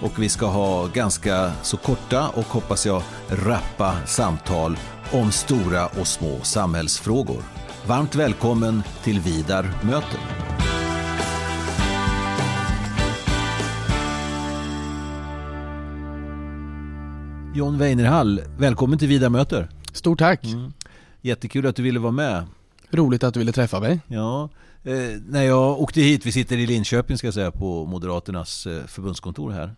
och vi ska ha ganska så korta och hoppas jag rappa samtal om stora och små samhällsfrågor. Varmt välkommen till Vidar möter. John Weinerhall, välkommen till Vidar möter. Stort tack! Mm. Jättekul att du ville vara med. Roligt att du ville träffa mig. Ja, eh, när jag åkte hit, vi sitter i Linköping ska jag säga på Moderaternas eh, förbundskontor här.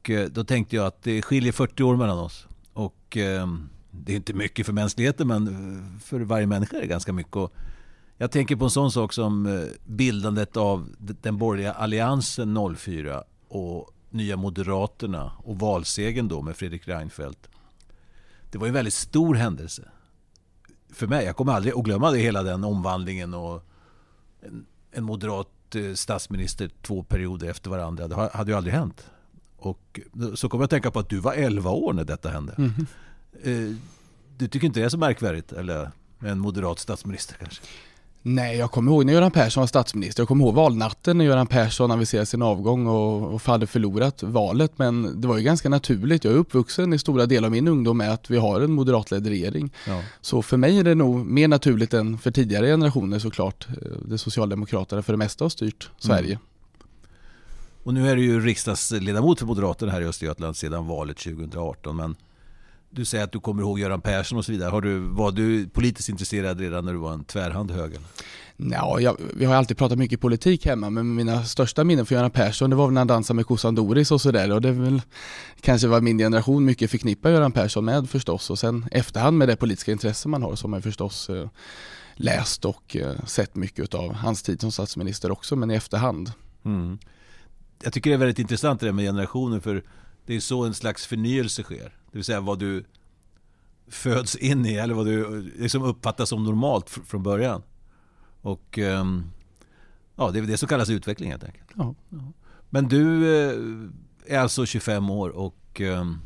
Och eh, då tänkte jag att det skiljer 40 år mellan oss. Och eh, det är inte mycket för mänskligheten men eh, för varje människa är det ganska mycket. Och jag tänker på en sån sak som bildandet av den borgerliga alliansen 04 och Nya Moderaterna och valsegen då med Fredrik Reinfeldt. Det var en väldigt stor händelse för mig. Jag kommer aldrig att glömma det, hela den omvandlingen och en, en moderat statsminister två perioder efter varandra. Det hade ju aldrig hänt. Och så kommer jag att tänka på att du var 11 år när detta hände. Mm. Du tycker inte det är så märkvärdigt? Eller en moderat statsminister kanske? Nej, jag kommer ihåg när Göran Persson var statsminister. Jag kommer ihåg valnatten när Göran Persson aviserade sin avgång och, och hade förlorat valet. Men det var ju ganska naturligt. Jag är uppvuxen i stora delar av min ungdom med att vi har en moderatledd regering. Ja. Så för mig är det nog mer naturligt än för tidigare generationer såklart. Det Socialdemokraterna för det mesta har styrt Sverige. Mm. Och nu är du ju riksdagsledamot för Moderaterna här i Östergötland sedan valet 2018. Men du säger att du kommer ihåg Göran Persson och så vidare. Har du, var du politiskt intresserad redan när du var en tvärhand höger? Ja, jag, vi har alltid pratat mycket politik hemma, men mina största minnen för Göran Persson det var när han dansade med kossan Doris och sådär. Och det väl kanske vad min generation mycket förknippar Göran Persson med förstås. Och sen efterhand med det politiska intresse man har så har man förstås eh, läst och eh, sett mycket av hans tid som statsminister också, men i efterhand. Mm jag tycker det är väldigt intressant det där med generationer för det är så en slags förnyelse sker. Det vill säga vad du föds in i eller vad du liksom uppfattas som normalt från början. Och ehm, ja, det är det som kallas utveckling helt enkelt. Ja. Men du eh, är alltså 25 år och ehm,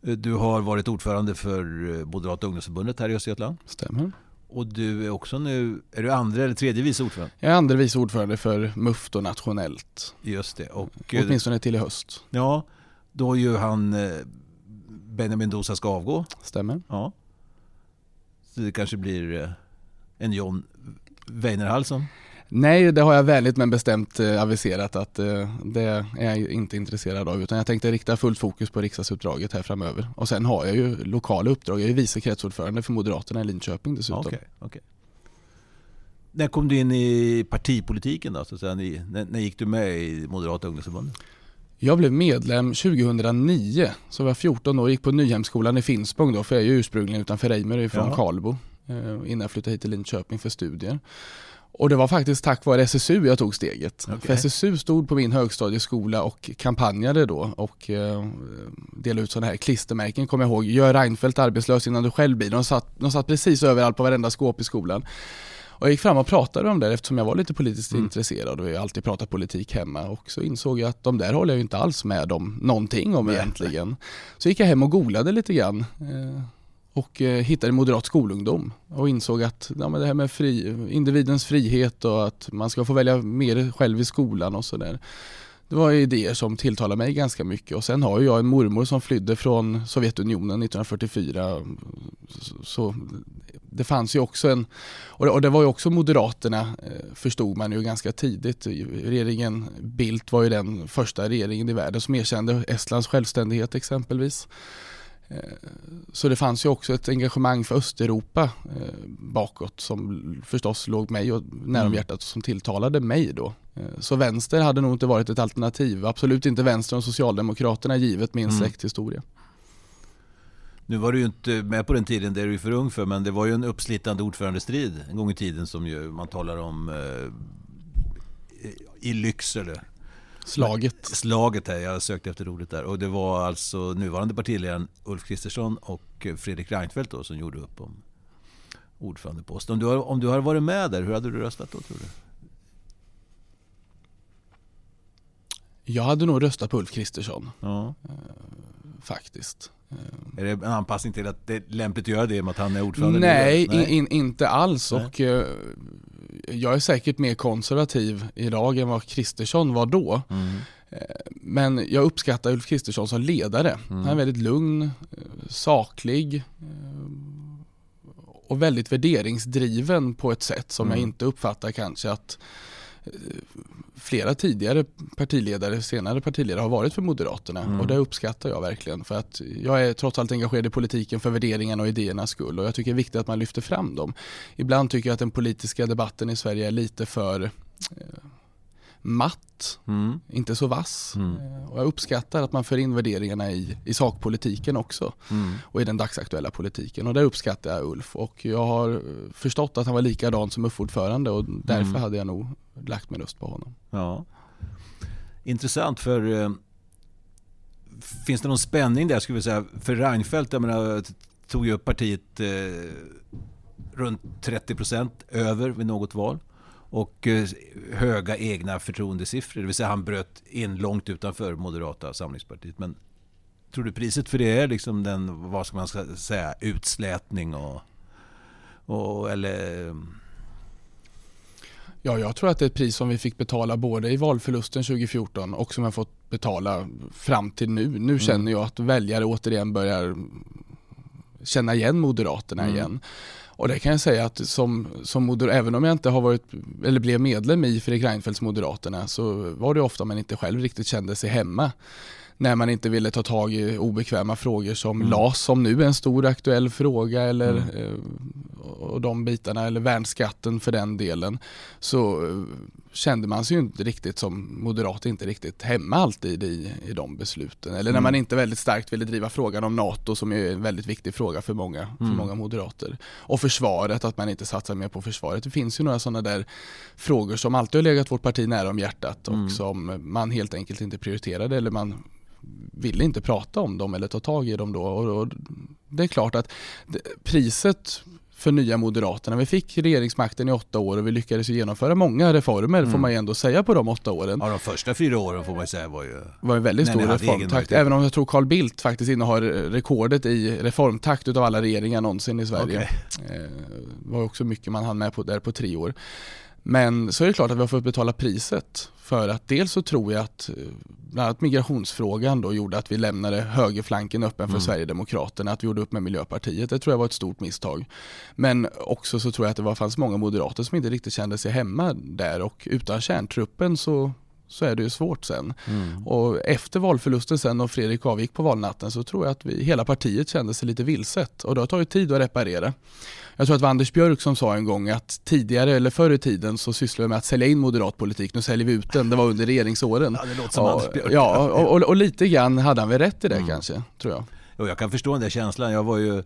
du har varit ordförande för eh, Moderata ungdomsförbundet här i Östergötland. Stämmer. Och du är också nu, är du andra eller tredje vice ordförande? Jag är andra vice ordförande för MUF då nationellt. Just det. Och, Åtminstone till i höst. Ja, då ju han eh, Benjamin Dosa ska avgå. Stämmer. Ja. Så det kanske blir eh, en John Weinerhall som Nej, det har jag väldigt men bestämt eh, aviserat att eh, det är jag inte intresserad av utan jag tänkte rikta fullt fokus på riksdagsuppdraget här framöver. Och sen har jag ju lokala uppdrag. Jag är vice kretsordförande för Moderaterna i Linköping dessutom. Okay, okay. När kom du in i partipolitiken då? Så att säga? När, när gick du med i Moderata ungdomsförbundet? Jag blev medlem 2009, så var jag 14 år och gick på Nyhemskolan i Finspång då, för jag är ju ursprungligen utanför Reimer från. Karlbo eh, innan jag flyttade hit till Linköping för studier. Och det var faktiskt tack vare SSU jag tog steget. Okay. För SSU stod på min högstadieskola och kampanjade då och eh, delade ut sådana här klistermärken, kommer jag ihåg. Gör Reinfeldt arbetslös innan du själv blir. De satt, de satt precis överallt på varenda skåp i skolan. Och jag gick fram och pratade om det eftersom jag var lite politiskt mm. intresserad och jag har alltid pratat politik hemma. Och så insåg jag att de där håller jag inte alls med om någonting om egentligen. Så gick jag hem och googlade lite grann. Eh, och eh, hittade moderat skolungdom och insåg att ja, men det här med fri, individens frihet och att man ska få välja mer själv i skolan och sådär. Det var idéer som tilltalade mig ganska mycket och sen har jag en mormor som flydde från Sovjetunionen 1944. Så det fanns ju också en, och det var ju också Moderaterna eh, förstod man ju ganska tidigt. Regeringen Bildt var ju den första regeringen i världen som erkände Estlands självständighet exempelvis. Eh, så det fanns ju också ett engagemang för Östeuropa eh, bakåt som förstås låg mig och nära mm. hjärtat och som tilltalade mig då. Eh, så vänster hade nog inte varit ett alternativ. Absolut inte vänster och Socialdemokraterna givet min mm. släkthistoria. Nu var du ju inte med på den tiden, det är du för ung för, men det var ju en uppslitande ordförandestrid en gång i tiden som ju man talar om eh, i Lycksele Slaget. Slaget här, jag sökte efter ordet där. Och det var alltså nuvarande partiledaren Ulf Kristersson och Fredrik Reinfeldt då, som gjorde upp om ordförandeposten. Om du, har, om du har varit med där, hur hade du röstat då tror du? Jag hade nog röstat på Ulf Kristersson. Ja. Eh, faktiskt. Är det en anpassning till att det är lämpligt att göra det med att han är ordförande? Nej. In, inte alls. Nej. Och, uh, jag är säkert mer konservativ idag än vad Kristersson var då. Mm. Uh, men jag uppskattar Ulf Kristersson som ledare. Mm. Han är väldigt lugn, saklig och väldigt värderingsdriven på ett sätt som mm. jag inte uppfattar kanske att flera tidigare partiledare, senare partiledare har varit för Moderaterna mm. och det uppskattar jag verkligen för att jag är trots allt engagerad i politiken för värderingarna och idéernas skull och jag tycker det är viktigt att man lyfter fram dem. Ibland tycker jag att den politiska debatten i Sverige är lite för eh, matt, mm. inte så vass. Mm. Eh, och jag uppskattar att man för in värderingarna i, i sakpolitiken också mm. och i den dagsaktuella politiken. Och det uppskattar jag Ulf och jag har förstått att han var likadan som UF-ordförande och därför mm. hade jag nog lagt min röst på honom. Ja. Intressant för eh, finns det någon spänning där skulle vi säga för Reinfeldt, jag menar, tog ju upp partiet eh, runt 30 procent över vid något val och eh, höga egna förtroendesiffror. Det vill säga han bröt in långt utanför Moderata samlingspartiet. Men tror du priset för det är liksom den, vad ska man säga, utslätning och, och eller Ja, jag tror att det är ett pris som vi fick betala både i valförlusten 2014 och som jag fått betala fram till nu. Nu mm. känner jag att väljare återigen börjar känna igen Moderaterna mm. igen. Och det kan jag säga att som, som moder, även om jag inte har varit, eller blev medlem i Fredrik Reinfeldts Moderaterna så var det ofta man inte själv riktigt kände sig hemma när man inte ville ta tag i obekväma frågor som mm. LAS som nu är en stor aktuell fråga eller mm. Eh, och de bitarna eller värnskatten för den delen så eh, kände man sig ju inte riktigt som moderat inte riktigt hemma alltid i, i de besluten. Eller när mm. man inte väldigt starkt ville driva frågan om NATO som är en väldigt viktig fråga för många, för mm. många moderater. Och försvaret, att man inte satsar mer på försvaret. Det finns ju några sådana där frågor som alltid har legat vårt parti nära om hjärtat och mm. som man helt enkelt inte prioriterade eller man ville inte prata om dem eller ta tag i dem då. Och, det är klart att priset för Nya Moderaterna. Vi fick regeringsmakten i åtta år och vi lyckades genomföra många reformer mm. får man ju ändå säga på de åtta åren. Ja, de första fyra åren får man säga var ju... var en väldigt stor reformtakt. Även om jag tror Carl Bildt faktiskt innehar rekordet i reformtakt utav alla regeringar någonsin i Sverige. Okay. Eh, det var också mycket man hann med på där på tre år. Men så är det klart att vi har fått betala priset för att dels så tror jag att eh, bland annat migrationsfrågan då gjorde att vi lämnade högerflanken öppen för mm. Sverigedemokraterna, att vi gjorde upp med Miljöpartiet. Det tror jag var ett stort misstag. Men också så tror jag att det var, fanns många moderater som inte riktigt kände sig hemma där och utan kärntruppen så så är det ju svårt sen. Mm. Och efter valförlusten sen och Fredrik avgick på valnatten så tror jag att vi, hela partiet kände sig lite vilset och det har tagit tid att reparera. Jag tror att det var Anders Björk som sa en gång att tidigare eller förr i tiden så sysslade vi med att sälja in moderat politik, nu säljer vi ut den. Det var under regeringsåren. Ja, det låter som och, Anders Björk. Ja, och, och, och, lite grann hade han väl rätt i det mm. kanske, tror jag. Jo, jag kan förstå den där känslan. Jag var ju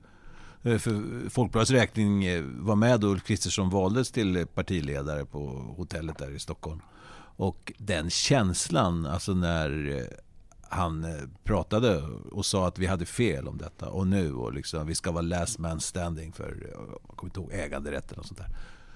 eh, för Folkbladets räkning eh, var med då Ulf Kristersson valdes till partiledare på hotellet där i Stockholm. Och den känslan, alltså när eh, han eh, pratade och sa att vi hade fel om detta och nu och liksom, vi ska vara last man standing för, jag kommer inte ihåg, äganderätten och sånt där.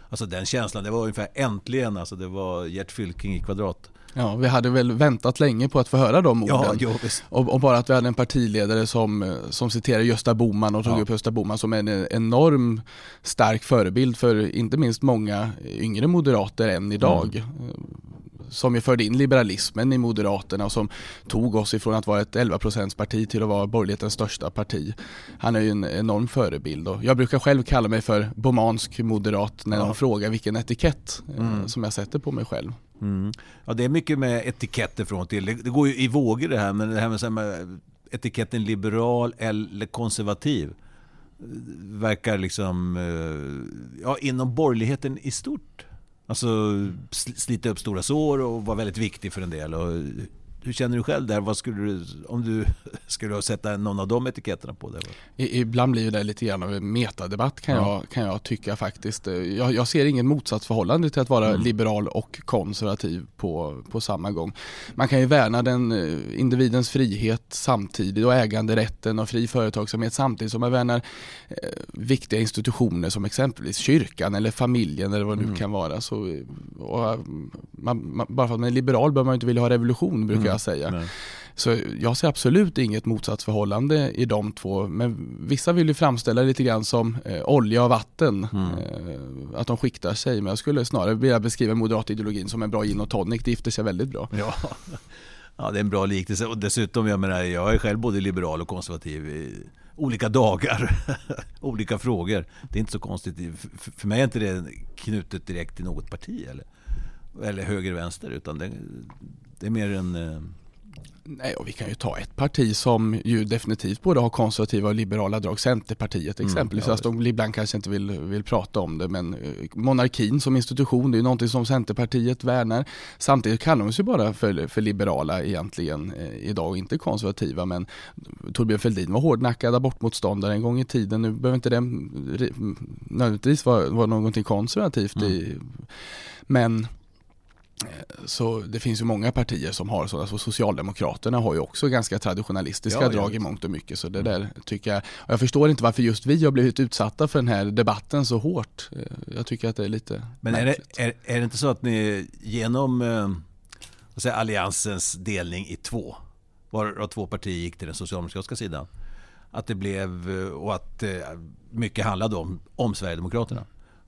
Alltså den känslan, det var ungefär äntligen, alltså det var Gert Fylking i kvadrat. Ja, vi hade väl väntat länge på att få höra de orden. Ja, jo, och, och, bara att vi hade en partiledare som, som citerade Gösta Boman och tog ja. upp Gösta Boman som en enorm stark förebild för inte minst många yngre moderater än idag. Mm som ju förde in liberalismen i Moderaterna och som tog oss ifrån att vara ett 11 parti till att vara borgerlighetens största parti. Han är ju en enorm förebild och jag brukar själv kalla mig för bomansk moderat när ja. de frågar vilken etikett eh, mm. som jag sätter på mig själv. Mm. Ja, det är mycket med etiketter från och till. Det, det går ju i vågor det här, men det här med, med etiketten liberal eller konservativ eh, verkar liksom, eh, ja, inom borgerligheten i stort Alltså slita upp stora sår och vara väldigt viktig för en del. Och hur känner du själv där? Vad skulle du, om du skulle sätta någon av de etiketterna på det? Ibland blir det lite grann av en metadebatt kan, ja. jag, kan jag tycka faktiskt. Jag, jag ser ingen motsatsförhållande till att vara mm. liberal och konservativ på, på samma gång. Man kan ju värna den eh, individens frihet samtidigt och äganderätten och fri företagsamhet samtidigt som man värnar eh, viktiga institutioner som exempelvis kyrkan eller familjen eller vad det nu mm. kan vara. Så, och, man, man, bara för att man är liberal bör man inte vilja ha revolution brukar mm. Jag säga. Nej. Så jag ser absolut inget motsatsförhållande i de två. Men vissa vill ju framställa det lite grann som eh, olja och vatten. Mm. Eh, att de skiktar sig. Men jag skulle snarare vilja beskriva moderatideologin som en bra gin och tonic. Det gifter sig väldigt bra. Ja. ja, det är en bra liknelse. Och dessutom, jag menar, jag är själv både liberal och konservativ i olika dagar, olika frågor. Det är inte så konstigt. För mig är inte det knutet direkt till något parti eller, eller höger vänster. Utan det, det är mer en eh, Nej, och vi kan ju ta ett parti som ju definitivt både har konservativa och liberala drag. Centerpartiet mm, exempelvis. Mm, ja, alltså de ibland kanske inte vill, vill prata om det men eh, monarkin som institution det är ju någonting som Centerpartiet värnar. Samtidigt kallar de sig bara för, för liberala egentligen eh, idag och inte konservativa men Torbjörn Fälldin var hårdnackad abortmotståndare en gång i tiden. Nu behöver inte det nödvändigtvis vara, vara någonting konservativt mm. i, men så det finns ju många partier som har sådana, så Socialdemokraterna har ju också ganska traditionalistiska ja, drag i mångt och mycket. Så det där tycker jag, och jag förstår inte varför just vi har blivit utsatta för den här debatten så hårt. Eh, jag tycker att det är lite Men är det, är, är det inte så att ni genom eh, säga, alliansens delning i två, varav två partier gick till den socialdemokratiska sidan, att det blev, eh, och att eh, mycket handlade om, om Sverigedemokraterna.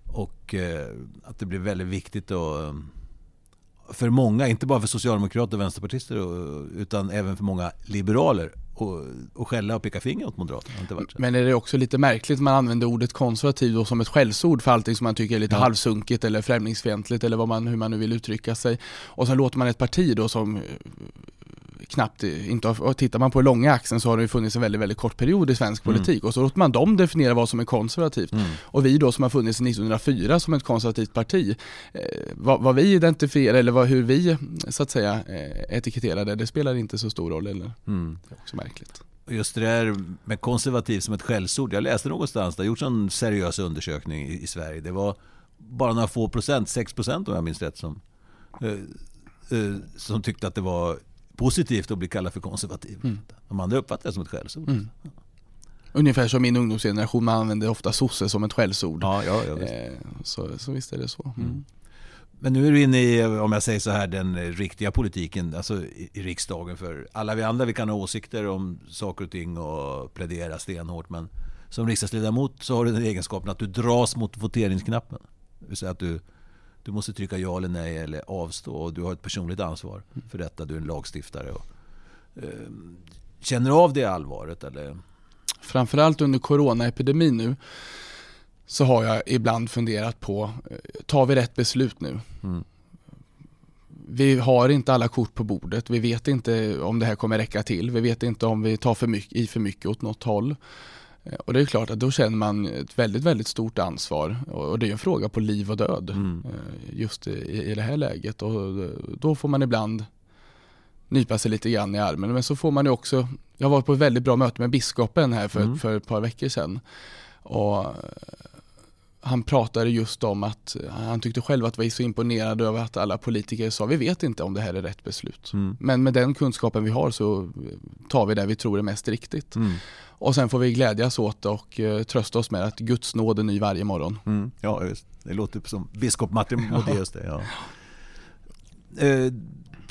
Och eh, att det blev väldigt viktigt att för många, inte bara för socialdemokrater och vänsterpartister utan även för många liberaler och, och skälla och peka finger åt Moderaterna. Men är det också lite märkligt att man använder ordet konservativ då som ett skällsord för allting som man tycker är lite ja. halvsunkigt eller främlingsfientligt eller vad man, hur man nu vill uttrycka sig. Och sen låter man ett parti då som knappt inte har, tittar man på långa axeln så har det funnits en väldigt, väldigt kort period i svensk mm. politik och så låter man dem definiera vad som är konservativt. Mm. Och vi då som har funnits sedan 1904 som ett konservativt parti, eh, vad, vad, vi identifierar eller vad, hur vi så att säga eh, etiketterar det, det spelar inte så stor roll eller? Mm. Det är också märkligt. Just det där med konservativ som ett skällsord. Jag läste någonstans, det har gjorts en seriös undersökning i, i Sverige. Det var bara några få procent, 6 procent om jag minns rätt, som, eh, eh, som tyckte att det var positivt att bli kallad för konservativ. Mm. De andra uppfattar det som ett skällsord. Mm. Ungefär som min ungdomsgeneration, man använder ofta sosse som ett skällsord. Ja, ja, ja, visst. Eh, så, så visst är det så. Mm. mm. Men nu är du inne i, om jag säger så här, den riktiga politiken, alltså i, i riksdagen. För alla vi andra, vi kan ha åsikter om saker och ting och plädera stenhårt. Men som riksdagsledamot så har du den egenskapen att du dras mot voteringsknappen. Det vill säga att du du måste trycka ja eller nej eller avstå och du har ett personligt ansvar för detta. Du är en lagstiftare. Och, eh, känner du av det allvaret? Eller? Framförallt under coronaepidemin nu så har jag ibland funderat på, eh, tar vi rätt beslut nu? Mm. Vi har inte alla kort på bordet. Vi vet inte om det här kommer räcka till. Vi vet inte om vi tar för mycket, i för mycket åt något håll. Eh, och det är klart att då känner man ett väldigt, väldigt stort ansvar och det är en fråga på liv och död mm. Eh, just i, i det här läget och då får man ibland nypa sig lite grann i armen. Men så får man ju också, jag var på ett väldigt bra möte med biskopen här för, mm. för ett par veckor sedan och han pratade just om att han tyckte själv att var så imponerad över att alla politiker sa vi vet inte om det här är rätt beslut. Mm. Men med den kunskapen vi har så tar vi det vi tror är mest riktigt. Mm. Och sen får vi glädjas åt och uh, trösta oss med att Guds nåd är ny varje morgon. Mm. Ja, just. det låter som biskop Martin Modéus det. Ja.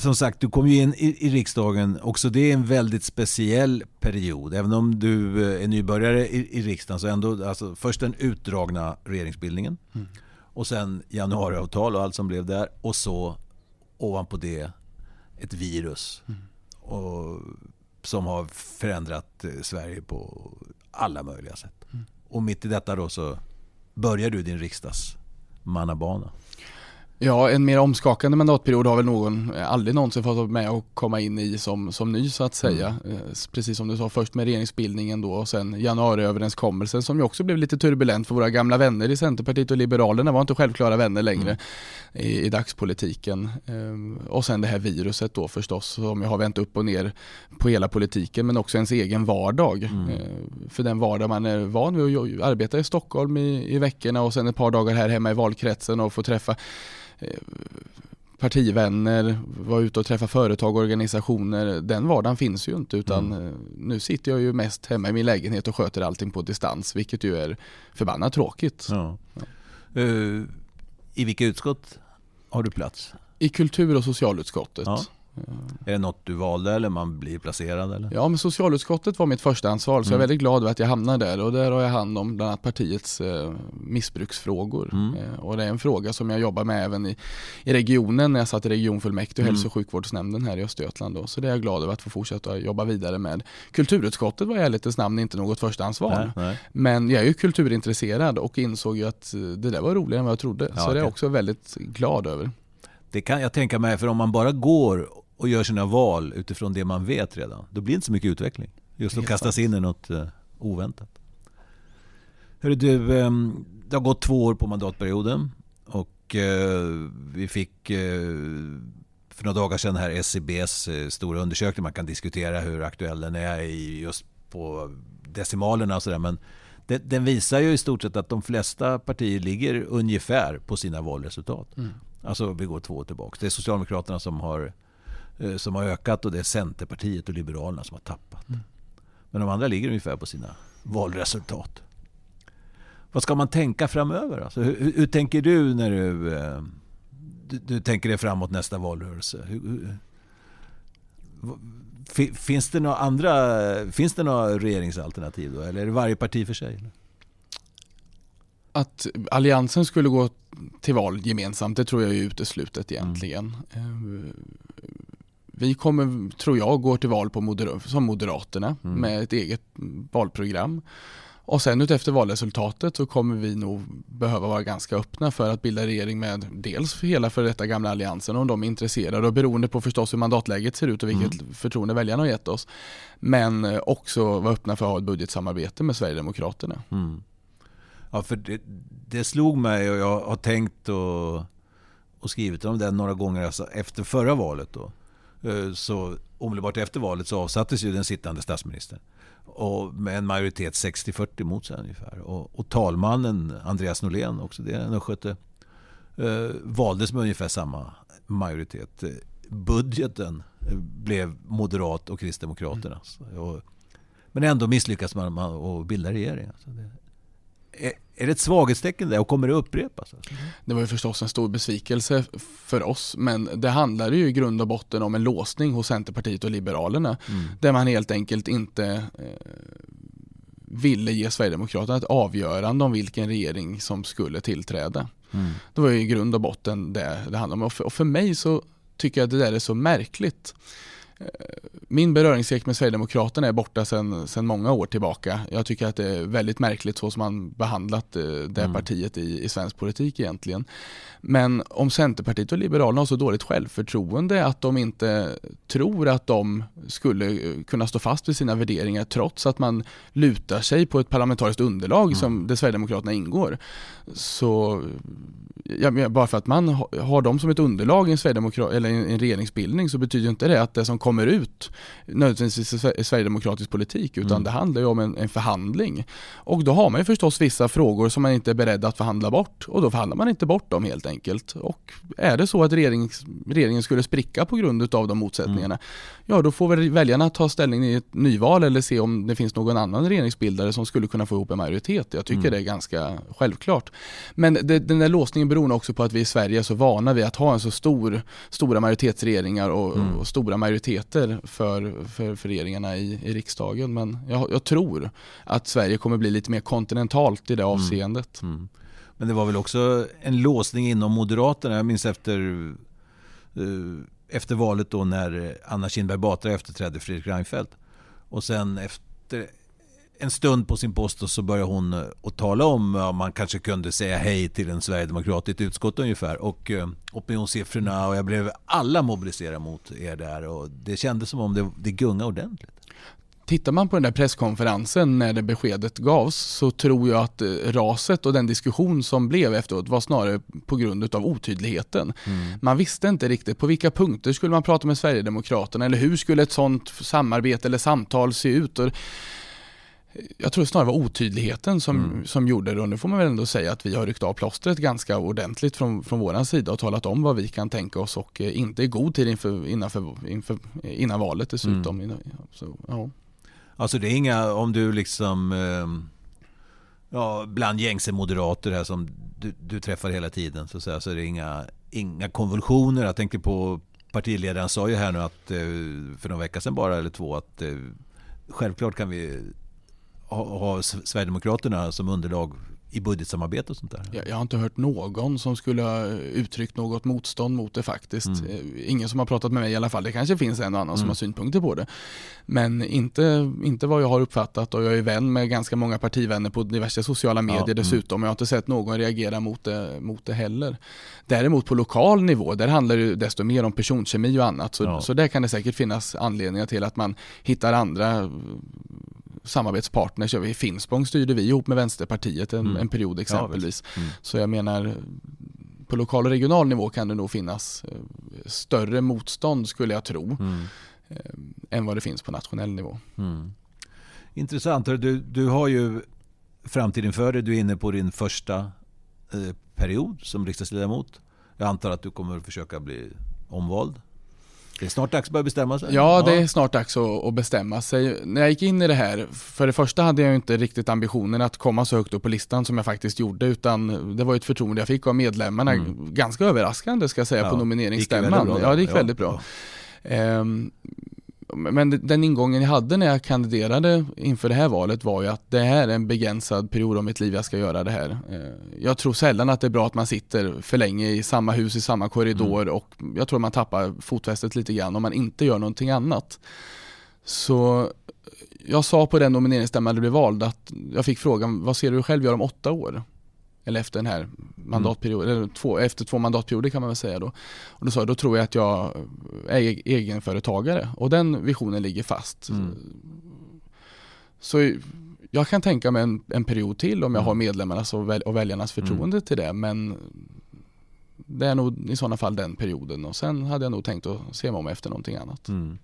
Som sagt, du kom ju in i, i, riksdagen. Också det är en väldigt speciell period. Även om du eh, är nybörjare i, i riksdagen så ändå, alltså, först den utdragna regeringsbildningen. Mm. Och sen januariavtal och allt som blev där. Och så ovanpå det ett virus. Mm. Och som har förändrat eh, Sverige på alla möjliga sätt. Mm. Och mitt i detta då så börjar du din riksdagsmannabana. Ja, en mer omskakande mandatperiod har väl någon aldrig någonsin fått vara med och komma in i som, som ny så att säga. Mm. Eh, precis som du sa, först med regeringsbildningen då och sen januariöverenskommelsen som ju också blev lite turbulent för våra gamla vänner i Centerpartiet och Liberalerna var inte självklara vänner längre mm. i, i dagspolitiken. Ehm, och sen det här viruset då förstås som har vänt upp och ner på hela politiken men också ens egen vardag. Mm. Ehm, för den vardag man är van vid att arbeta i Stockholm i, i veckorna och sen ett par dagar här hemma i valkretsen och få träffa Eh, partivänner, vara ute och träffa företag och organisationer. Den vardagen finns ju inte utan mm. Eh, nu sitter jag ju mest hemma i min lägenhet och sköter allting på distans vilket ju är förbannat tråkigt. Ja. Ja. Uh, I vilka utskott har du plats? I kultur och socialutskottet. Ja. Är det något du valde eller man blir placerad? Eller? Ja, men socialutskottet var mitt första ansvar så mm. jag är mm. väldigt glad över att jag hamnade där och där har jag hand om bland annat partiets eh, missbruksfrågor. Mm. Eh, och det är en fråga som jag jobbar med även i, i regionen när jag satt i regionfullmäktige och mm. hälso och sjukvårdsnämnden här i Östergötland. Då. Så det är jag glad över att få fortsätta jobba vidare med. Kulturutskottet var i ärlighetens namn inte något första ansvar. Nej, nej. Men jag är ju kulturintresserad och insåg ju att det där var roligare än vad jag trodde. Ja, så det är jag också väldigt glad över. Det kan jag tänka mig, för om man bara går och gör sina val utifrån det man vet redan, då blir det inte så mycket utveckling. Just att kastas in i något uh, oväntat. Hörru du, um, det har gått två år på mandatperioden och uh, vi fick uh, för några dagar sedan här SCBs stora undersökning. Man kan diskutera hur aktuell den är just på decimalerna och sådär. Men den visar ju i stort sett att de flesta partier ligger ungefär på sina valresultat. Mm. Alltså vi går två år tillbaka. Det är Socialdemokraterna som har, eh, som har ökat och det är Centerpartiet och Liberalerna som har tappat. Mm. Men de andra ligger ungefär på sina valresultat. Vad ska man tänka framöver? Alltså, hur, hur, tänker du när du, eh, du, du, tänker dig framåt nästa valrörelse? Hur, finns det några andra finns det några regeringsalternativ då? Eller är det varje parti för sig? Att Alliansen skulle gå till val gemensamt, det tror jag är uteslutet egentligen. Mm. Vi kommer, tror jag, gå till val på moder som Moderaterna mm. med ett eget valprogram. Och sen utefter valresultatet så kommer vi nog behöva vara ganska öppna för att bilda regering med dels hela för detta gamla alliansen om de är intresserade och beroende på förstås hur mandatläget ser ut och vilket mm. förtroende väljarna har gett oss. Men också vara öppna för att ha ett budgetsamarbete med Sverigedemokraterna. Mm. Ja, för det, det, slog mig och jag har tänkt och, och skrivit om det några gånger alltså efter förra valet. Då. Eh, så omedelbart efter valet så avsattes ju den sittande statsministern. Och med en majoritet 60-40 mot sig ungefär. Och, och talmannen Andreas Norlén, också det en östgöte, eh, valdes med ungefär samma majoritet. Budgeten blev Moderat och Kristdemokraternas. Mm. men ändå misslyckas man med att bilda regering. Alltså det, är det ett svaghetstecken där och kommer det upprepas? Det var ju förstås en stor besvikelse för oss men det handlar ju i grund och botten om en låsning hos Centerpartiet och Liberalerna mm. där man helt enkelt inte eh, ville ge Sverigedemokraterna ett avgörande om vilken regering som skulle tillträda. Mm. Det var ju i grund och botten det det handlade om och för, och för mig så tycker jag att det där är så märkligt min beröringslek med Sverigedemokraterna är borta sedan, många år tillbaka. Jag tycker att det är väldigt märkligt så som man behandlat eh, det mm. partiet i, i svensk politik egentligen. Men om Centerpartiet och Liberalerna har så dåligt självförtroende att de inte tror att de skulle kunna stå fast vid sina värderingar trots att man lutar sig på ett parlamentariskt underlag mm. som det Sverigedemokraterna ingår. Så ja, bara för att man har dem som ett underlag i en, eller en regeringsbildning så betyder inte det att det som kommer ut nödvändigtvis är sverigedemokratisk politik utan mm. det handlar ju om en, en, förhandling. Och då har man ju förstås vissa frågor som man inte är beredd att förhandla bort och då förhandlar man inte bort dem helt enkelt. Och är det så att regerings, regeringen skulle spricka på grund av de motsättningarna, mm. Ja då får väl väljarna ta ställning i ett nyval eller se om det finns någon annan regeringsbildare som skulle kunna få ihop en majoritet. Jag tycker mm. det är ganska självklart. Men det, den där låsningen beror också på att vi i Sverige är så vana vid att ha en så stor, stora majoritetsregeringar och, mm. och stora majoriteter för, för, för regeringarna i, i riksdagen. Men jag, jag, tror att Sverige kommer bli lite mer kontinentalt i det mm. avseendet. Mm. Men det var väl också en låsning inom Moderaterna. Jag minns efter, uh, efter valet då när eh, Anna Kinberg Batra efterträdde Fredrik Reinfeldt. Och sen efter en stund på sin post så började hon eh, att tala om att man kanske kunde säga hej till en sverigedemokrat i ett utskott ungefär. Och eh, opinionssiffrorna och jag blev alla mobiliserade mot er där och det kändes som om det, det gungade ordentligt. Tittar man på den där presskonferensen när det beskedet gavs så tror jag att eh, raset och den diskussion som blev efteråt var snarare på grund av otydligheten. Mm. Man visste inte riktigt på vilka punkter skulle man prata med Sverigedemokraterna eller hur skulle ett sådant samarbete eller samtal se ut. Och jag tror snarare var otydligheten som, mm. som gjorde det och nu får man väl ändå säga att vi har ryckt av plåstret ganska ordentligt från, från vår sida och talat om vad vi kan tänka oss och eh, inte i god tid inför, innanför, inför, innan valet dessutom. Mm. Så, ja. Alltså det är inga, om du liksom, ehm, ja, bland gängse moderater här som du, du träffar hela tiden så, så, är det inga, inga konvulsioner. Jag tänker på partiledaren sa ju här nu att eh, för någon vecka sedan bara eller två att eh, självklart kan vi ha, ha Sverigedemokraterna som underlag i budgetsamarbete och sånt där? Jag, jag, har inte hört någon som skulle ha uttryckt något motstånd mot det faktiskt. Mm. Eh, ingen som har pratat med mig i alla fall. Det kanske finns en och annan mm. som har synpunkter på det. Men inte, inte vad jag har uppfattat och jag är vän med ganska många partivänner på diverse sociala medier ja. dessutom. Mm. Jag har inte sett någon reagera mot det, mot det heller. Däremot på lokal nivå, där handlar det desto mer om personkemi och annat. Så, ja. så där kan det säkert finnas anledningar till att man hittar andra samarbetspartners. I Finspång styrde vi ihop med Vänsterpartiet en, mm. en period exempelvis. Ja, mm. Så jag menar på lokal och regional nivå kan det nog finnas eh, större motstånd skulle jag tro mm. eh, än vad det finns på nationell nivå. Mm. Intressant. Du, du har ju framtiden för dig. Du är inne på din första eh, period som riksdagsledamot. Jag antar att du kommer försöka bli omvald. Det är snart dags att börja bestämma sig. Ja, det är snart dags att bestämma sig. När jag gick in i det här, för det första hade jag inte riktigt ambitionen att komma så högt upp på listan som jag faktiskt gjorde, utan det var ett förtroende jag fick av medlemmarna. Mm. Ganska överraskande ska jag säga ja, på nomineringsstämman. Ja, det gick väldigt bra. Ja. Um, men den ingången jag hade när jag kandiderade inför det här valet var ju att det här är en begränsad period av mitt liv jag ska göra det här. Eh, jag tror sällan att det är bra att man sitter för länge i samma hus, i samma korridor mm. och jag tror man tappar fotfästet lite grann om man inte gör någonting annat. Så jag sa på den nomineringsstämman det blev vald att jag fick frågan, vad ser du själv göra om åtta år? Eller efter den här mandatperioden, mm. eller två, efter två mandatperioder kan man väl säga då. Och då sa jag, då tror jag att jag är egenföretagare och den visionen ligger fast. Mm. Så jag kan tänka mig en, en period till om jag mm. har medlemmarnas och, väl, och väljarnas förtroende mm. till det men det är nog i sådana fall den perioden och sen hade jag nog tänkt att se mig om efter någonting annat. Mm.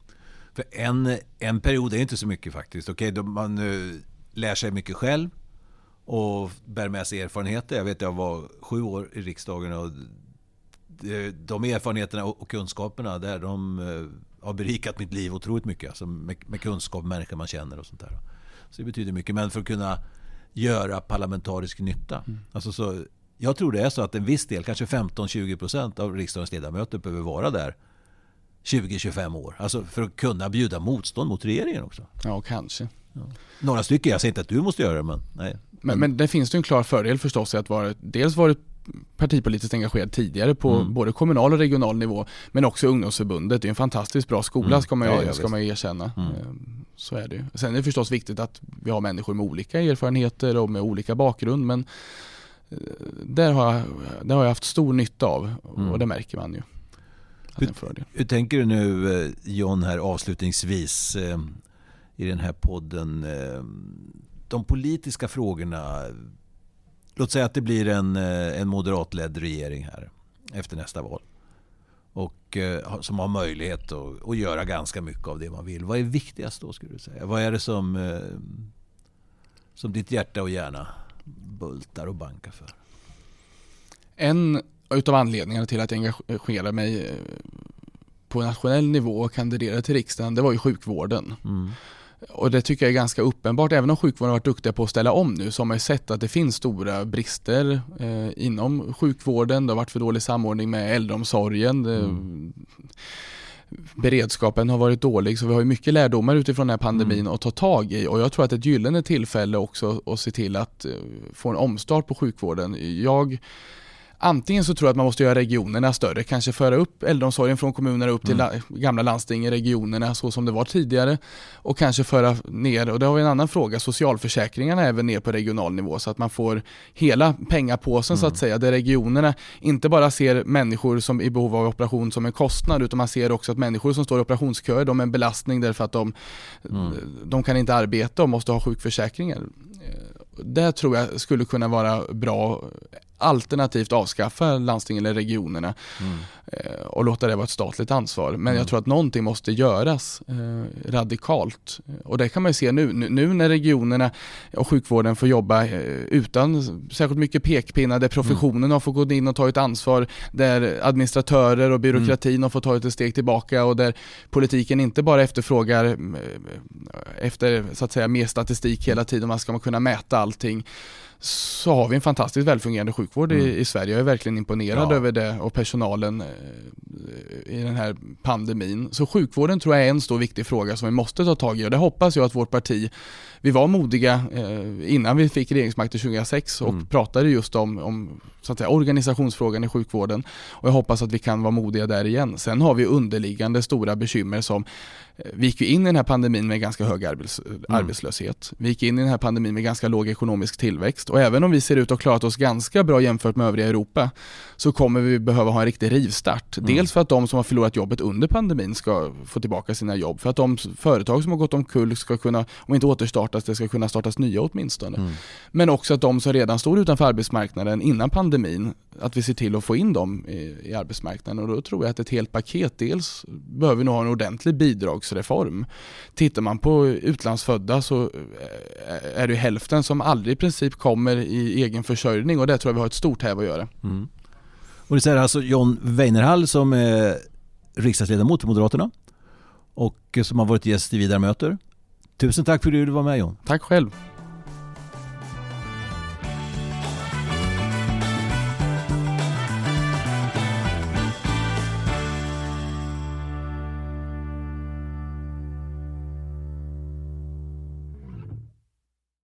För en, en period är inte så mycket faktiskt. Okej, okay, man uh, lär sig mycket själv och bär med sig erfarenheter. Jag vet jag var sju år i riksdagen och de erfarenheterna och kunskaperna där de eh, har berikat mitt liv otroligt mycket. Alltså med, kunskap, människor man känner och sånt där. Så det betyder mycket. Men för att kunna göra parlamentarisk nytta. Mm. Alltså så, jag tror det är så att en viss del, kanske 15-20% av riksdagens ledamöter behöver vara där 20-25 år. Alltså för att kunna bjuda motstånd mot regeringen också. Ja, kanske. Ja. Några stycken, jag säger inte att du måste göra det men nej. Men, men det finns det en klar fördel förstås i att vara, dels varit partipolitiskt engagerad tidigare på mm. både kommunal och regional nivå men också ungdomsförbundet. Det är en fantastiskt bra skola mm. ska man, ja, ska man erkänna. Mm. Ehm, så är det Sen är det förstås viktigt att vi har människor med olika erfarenheter och med olika bakgrund men eh, där har jag, där har jag haft stor nytta av och mm. det märker man ju. Hur, hur, tänker du nu eh, John här avslutningsvis eh, i den här podden? de politiska frågorna. Låt säga att det blir en, eh, en moderatledd regering här efter nästa val. Och eh, som har möjlighet att, att göra ganska mycket av det man vill. Vad är viktigast då skulle du säga? Vad är det som, eh, som ditt hjärta och hjärna bultar och bankar för? En utav anledningarna till att jag engagerar mig på nationell nivå och kandiderade till riksdagen, det var ju sjukvården. Mm. Och det tycker jag är ganska uppenbart. Även om sjukvården har varit duktiga på att ställa om nu så har man sett att det finns stora brister eh, inom sjukvården. Det har varit för dålig samordning med äldreomsorgen. Mm. Beredskapen har varit dålig så vi har ju mycket lärdomar utifrån den här pandemin mm. att ta tag i och jag tror att ett gyllene tillfälle också att se till att eh, få en omstart på sjukvården. Jag Antingen så tror jag att man måste göra regionerna större, kanske föra upp äldreomsorgen från kommunerna upp till mm. gamla landsting i regionerna så som det var tidigare och kanske föra ner, och det har vi en annan fråga, socialförsäkringarna även ner på regional nivå så att man får hela pengapåsen mm. så att mm. säga, där regionerna inte bara ser människor som i behov av operation som en kostnad utan man ser också att människor som står i operationsköer, de är en belastning därför att de, mm. de kan inte arbeta och måste ha sjukförsäkringar. Det tror jag skulle kunna vara bra alternativt avskaffa landstingen eller regionerna mm. Eh, och låta det vara ett statligt ansvar. Men mm. jag tror att någonting måste göras eh, radikalt. Och det kan man ju se nu, nu när regionerna och sjukvården får jobba eh, utan särskilt mycket pekpinnar, där professionen mm. har fått gå in och ta ett ansvar, där administratörer och byråkratin mm. har fått ta ett steg tillbaka och där politiken inte bara efterfrågar eh, efter så att säga mer statistik hela tiden, man ska kunna mäta allting så har vi en fantastiskt välfungerande sjukvård mm. i, i, Sverige. Jag är verkligen imponerad ja. över det och personalen eh, i den här pandemin. Så sjukvården tror jag är en stor viktig fråga som vi måste ta tag i och det hoppas jag att vårt parti, vi var modiga eh, innan vi fick regeringsmakten 2006 och mm. pratade just om, om så att säga, organisationsfrågan i sjukvården och jag hoppas att vi kan vara modiga där igen. Sen har vi underliggande stora bekymmer som eh, vi gick in i den här pandemin med ganska hög arbets mm. arbetslöshet. Vi gick in i den här pandemin med ganska låg ekonomisk tillväxt och även om vi ser ut att ha klarat oss ganska bra jämfört med övriga Europa så kommer vi behöva ha en riktig rivstart. Mm. Dels för att de som har förlorat jobbet under pandemin ska få tillbaka sina jobb, för att de företag som har gått omkull ska kunna, om inte återstartas, det ska kunna startas nya åtminstone. Mm. Men också att de som redan stod utanför arbetsmarknaden innan pandemin, att vi ser till att få in dem i, i arbetsmarknaden och då tror jag att ett helt paket, dels behöver vi nog ha en ordentlig bidragsreform. Tittar man på utlandsfödda så eh, är det hälften som aldrig i princip kommer i egen försörjning och det tror jag vi har ett stort häv att göra. Mm. Och det säger alltså John Weinerhall som är riksdagsledamot för Moderaterna och som har varit gäst i Vidare möter. Tusen tack för att du var med John. Tack själv.